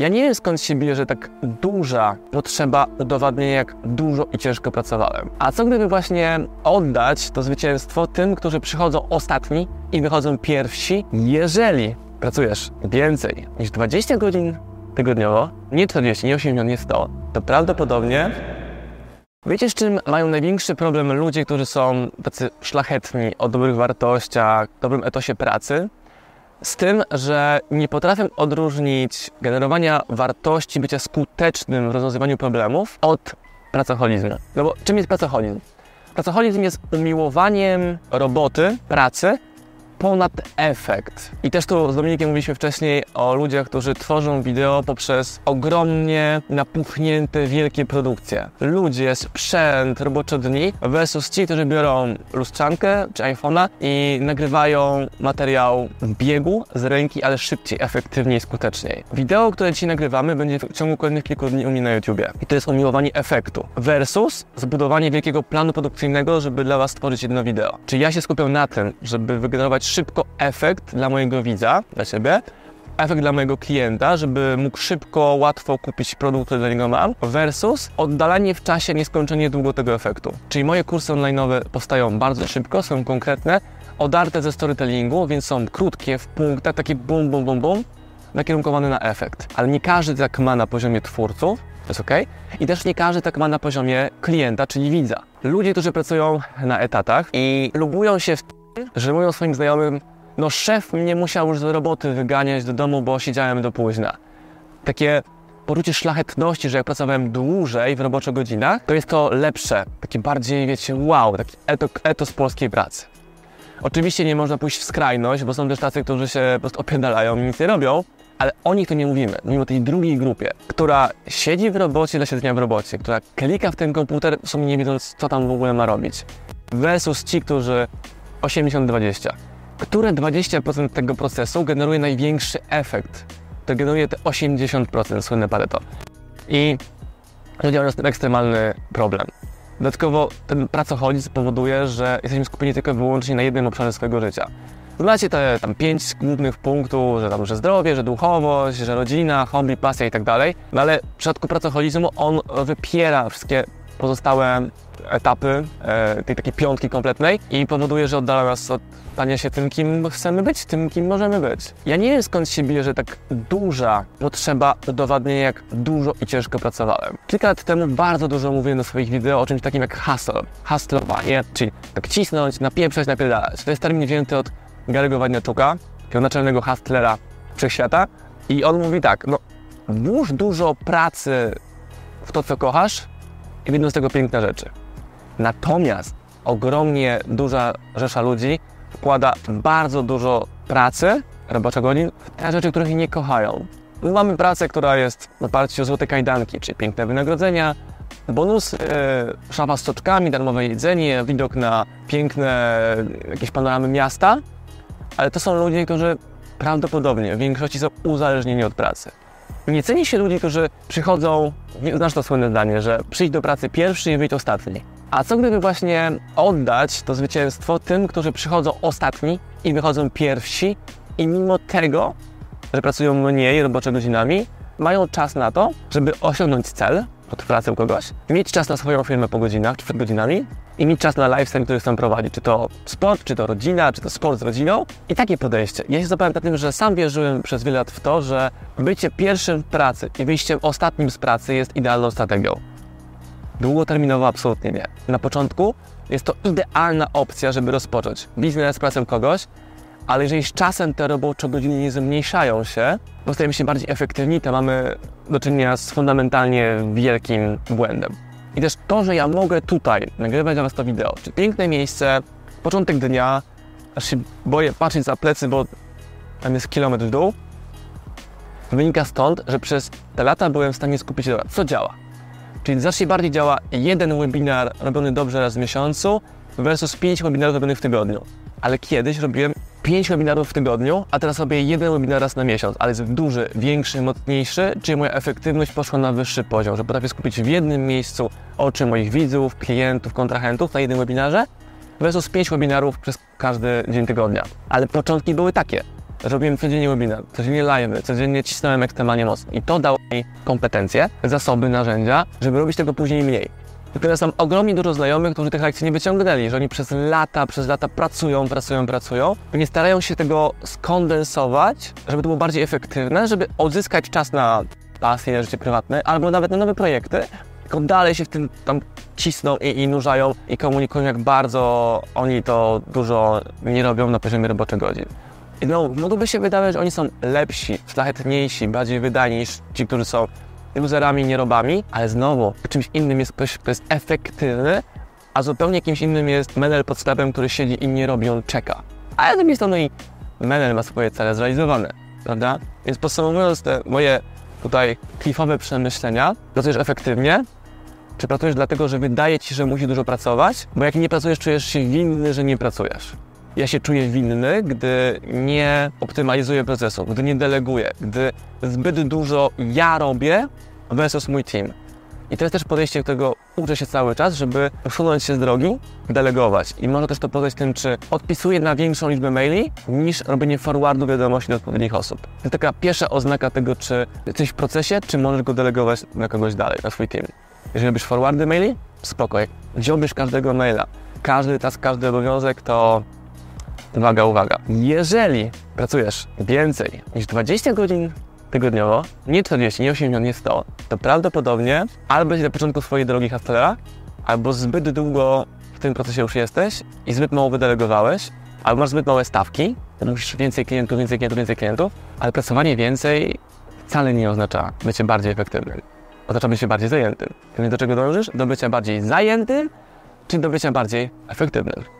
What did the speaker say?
Ja nie wiem skąd się bierze tak duża potrzeba udowadnienia, jak dużo i ciężko pracowałem. A co gdyby właśnie oddać to zwycięstwo tym, którzy przychodzą ostatni i wychodzą pierwsi, jeżeli pracujesz więcej niż 20 godzin tygodniowo, nie 40, nie 80, nie 100, to prawdopodobnie Wiecie, z czym mają największy problem ludzie, którzy są tacy szlachetni, o dobrych wartościach, dobrym etosie pracy? Z tym, że nie potrafią odróżnić generowania wartości, bycia skutecznym w rozwiązywaniu problemów od pracoholizmu. No bo czym jest pracoholizm? Pracoholizm jest umiłowaniem roboty, pracy, ponad efekt. I też tu z Dominikiem mówiliśmy wcześniej o ludziach, którzy tworzą wideo poprzez ogromnie napuchnięte, wielkie produkcje. Ludzie, sprzęt, robocze dni versus ci, którzy biorą lustrzankę czy iPhone'a i nagrywają materiał w biegu z ręki, ale szybciej, efektywniej, skuteczniej. Wideo, które dzisiaj nagrywamy, będzie w ciągu kolejnych kilku dni u mnie na YouTubie. I to jest umiłowanie efektu versus zbudowanie wielkiego planu produkcyjnego, żeby dla Was stworzyć jedno wideo. Czy ja się skupiam na tym, żeby wygenerować szybko efekt dla mojego widza, dla siebie, efekt dla mojego klienta, żeby mógł szybko, łatwo kupić produkt, który dla niego mam, versus oddalanie w czasie nieskończenie długo tego efektu. Czyli moje kursy online powstają bardzo szybko, są konkretne, odarte ze storytellingu, więc są krótkie, w punktach, takie bum, bum, bum, bum, nakierunkowane na efekt. Ale nie każdy tak ma na poziomie twórców, to jest ok, i też nie każdy tak ma na poziomie klienta, czyli widza. Ludzie, którzy pracują na etatach i lubują się w że mówią swoim znajomym, no szef mnie musiał już do roboty wyganiać do domu, bo siedziałem do późna. Takie poczucie szlachetności, że jak pracowałem dłużej w roboczych godzinach, to jest to lepsze, takie bardziej, wiecie, wow, taki etos, polskiej pracy. Oczywiście nie można pójść w skrajność, bo są też tacy, którzy się po prostu opierdalają i nic nie robią, ale o nich to nie mówimy. Mówimy o tej drugiej grupie, która siedzi w robocie dla siedzenia w robocie, która klika w ten komputer, w sumie nie wiedząc, co tam w ogóle ma robić. Versus ci, którzy 80-20. Które 20% tego procesu generuje największy efekt? To generuje te 80% słynne pareto. I ludzie mają z tym ekstremalny problem. Dodatkowo ten pracoholizm powoduje, że jesteśmy skupieni tylko wyłącznie na jednym obszarze swojego życia. Znacie te tam pięć głównych punktów, że tam, że zdrowie, że duchowość, że rodzina, hobby, pasja i tak dalej. No ale w przypadku pracoholizmu on wypiera wszystkie pozostałe etapy e, tej takiej piątki kompletnej i powoduje, że oddala nas od stania się tym, kim chcemy być, tym, kim możemy być. Ja nie wiem skąd się bierze tak duża potrzeba udowadnienia, jak dużo i ciężko pracowałem. Kilka lat temu bardzo dużo mówiłem na swoich wideo o czymś takim jak hustle, hustlowanie, czyli tak cisnąć, napieprzać, napierdalać. To jest termin wzięty od Gary'ego Wadniatuka, naczelnego hustlera wszechświata i on mówi tak, no włóż dużo pracy w to, co kochasz i będą z tego piękne rzeczy. Natomiast ogromnie duża rzesza ludzi wkłada bardzo dużo pracy, roboczych godzin, w te rzeczy, których nie kochają. My mamy pracę, która jest w oparciu o złote kajdanki, czyli piękne wynagrodzenia, bonus, yy, szafa z soczkami, darmowe jedzenie, widok na piękne jakieś panoramy miasta, ale to są ludzie, którzy prawdopodobnie w większości są uzależnieni od pracy. Nie ceni się ludzi, którzy przychodzą, znasz to słynne zdanie, że przyjść do pracy pierwszy i wyjść ostatni. A co gdyby właśnie oddać to zwycięstwo tym, którzy przychodzą ostatni i wychodzą pierwsi i mimo tego, że pracują mniej roboczymi godzinami, mają czas na to, żeby osiągnąć cel, od pracy u kogoś, mieć czas na swoją firmę po godzinach czy przed godzinami i mieć czas na lifestyle, który chcą prowadzić. Czy to sport, czy to rodzina, czy to sport z rodziną. I takie podejście. Ja się zapewniam na tym, że sam wierzyłem przez wiele lat w to, że bycie pierwszym w pracy i wyjściem ostatnim z pracy jest idealną strategią. Długoterminowo absolutnie nie. Na początku jest to idealna opcja, żeby rozpocząć biznes, pracę kogoś, ale jeżeli z czasem te robocze godziny nie zmniejszają się, bo stajemy się bardziej efektywni, to mamy do czynienia z fundamentalnie wielkim błędem. I też to, że ja mogę tutaj nagrywać dla Was to wideo, piękne miejsce, początek dnia, aż się boję patrzeć za plecy, bo tam jest kilometr w dół, wynika stąd, że przez te lata byłem w stanie skupić się co działa. Czyli znacznie bardziej działa jeden webinar robiony dobrze raz w miesiącu versus pięć webinarów robionych w tygodniu. Ale kiedyś robiłem 5 webinarów w tygodniu, a teraz robię jeden webinar raz na miesiąc, ale jest duży, większy, mocniejszy, czyli moja efektywność poszła na wyższy poziom, że potrafię skupić w jednym miejscu oczy moich widzów, klientów, kontrahentów na jednym webinarze versus 5 webinarów przez każdy dzień tygodnia. Ale początki były takie. Robiłem codziennie webinar, codziennie live, codziennie cisnąłem ekstremalnie mocno. I to dało mi kompetencje, zasoby, narzędzia, żeby robić tego później mniej. Natomiast mam ogromnie dużo znajomych, którzy tych lekcji nie wyciągnęli, że oni przez lata, przez lata pracują, pracują, pracują i nie starają się tego skondensować, żeby to było bardziej efektywne, żeby odzyskać czas na pasję, życie prywatne, albo nawet na nowe projekty, tylko dalej się w tym tam cisną i, i nurzają i komunikują, jak bardzo oni to dużo nie robią na poziomie roboczych godzin. No, mogłoby się wydawać, że oni są lepsi, szlachetniejsi, bardziej wydani niż ci, którzy są userami, nierobami, ale znowu czymś innym jest ktoś, kto jest efektywny, a zupełnie kimś innym jest menel pod sklepem, który siedzi i nie robi, on czeka. Ale z drugiej strony i menel ma swoje cele zrealizowane, prawda? Więc podsumowując te moje tutaj klifowe przemyślenia, pracujesz efektywnie, czy pracujesz dlatego, że wydaje ci, że musisz dużo pracować? Bo jak nie pracujesz, czujesz się winny, że nie pracujesz. Ja się czuję winny, gdy nie optymalizuję procesu, gdy nie deleguję, gdy zbyt dużo ja robię versus mój team. I to jest też podejście, którego uczę się cały czas, żeby usunąć się z drogi, delegować. I może też to podejść tym, czy odpisuję na większą liczbę maili, niż robienie forwardu wiadomości do odpowiednich osób. To jest taka pierwsza oznaka tego, czy jesteś w procesie, czy możesz go delegować na kogoś dalej, na swój team. Jeżeli robisz forwardy maili, spoko. Jak wziąłbyś każdego maila, każdy task, każdy obowiązek, to uwaga, uwaga. Jeżeli pracujesz więcej niż 20 godzin tygodniowo, nie 40, nie 80, nie 100, to prawdopodobnie albo jesteś na początku swojej drogi hustlera, albo zbyt długo w tym procesie już jesteś i zbyt mało wydelegowałeś, albo masz zbyt małe stawki, to musisz więcej klientów, więcej klientów, więcej klientów, ale pracowanie więcej wcale nie oznacza bycie bardziej efektywnym. Oznacza bycie bardziej zajętym. Więc do czego dążysz? Do bycia bardziej zajętym, czy do bycia bardziej efektywnym.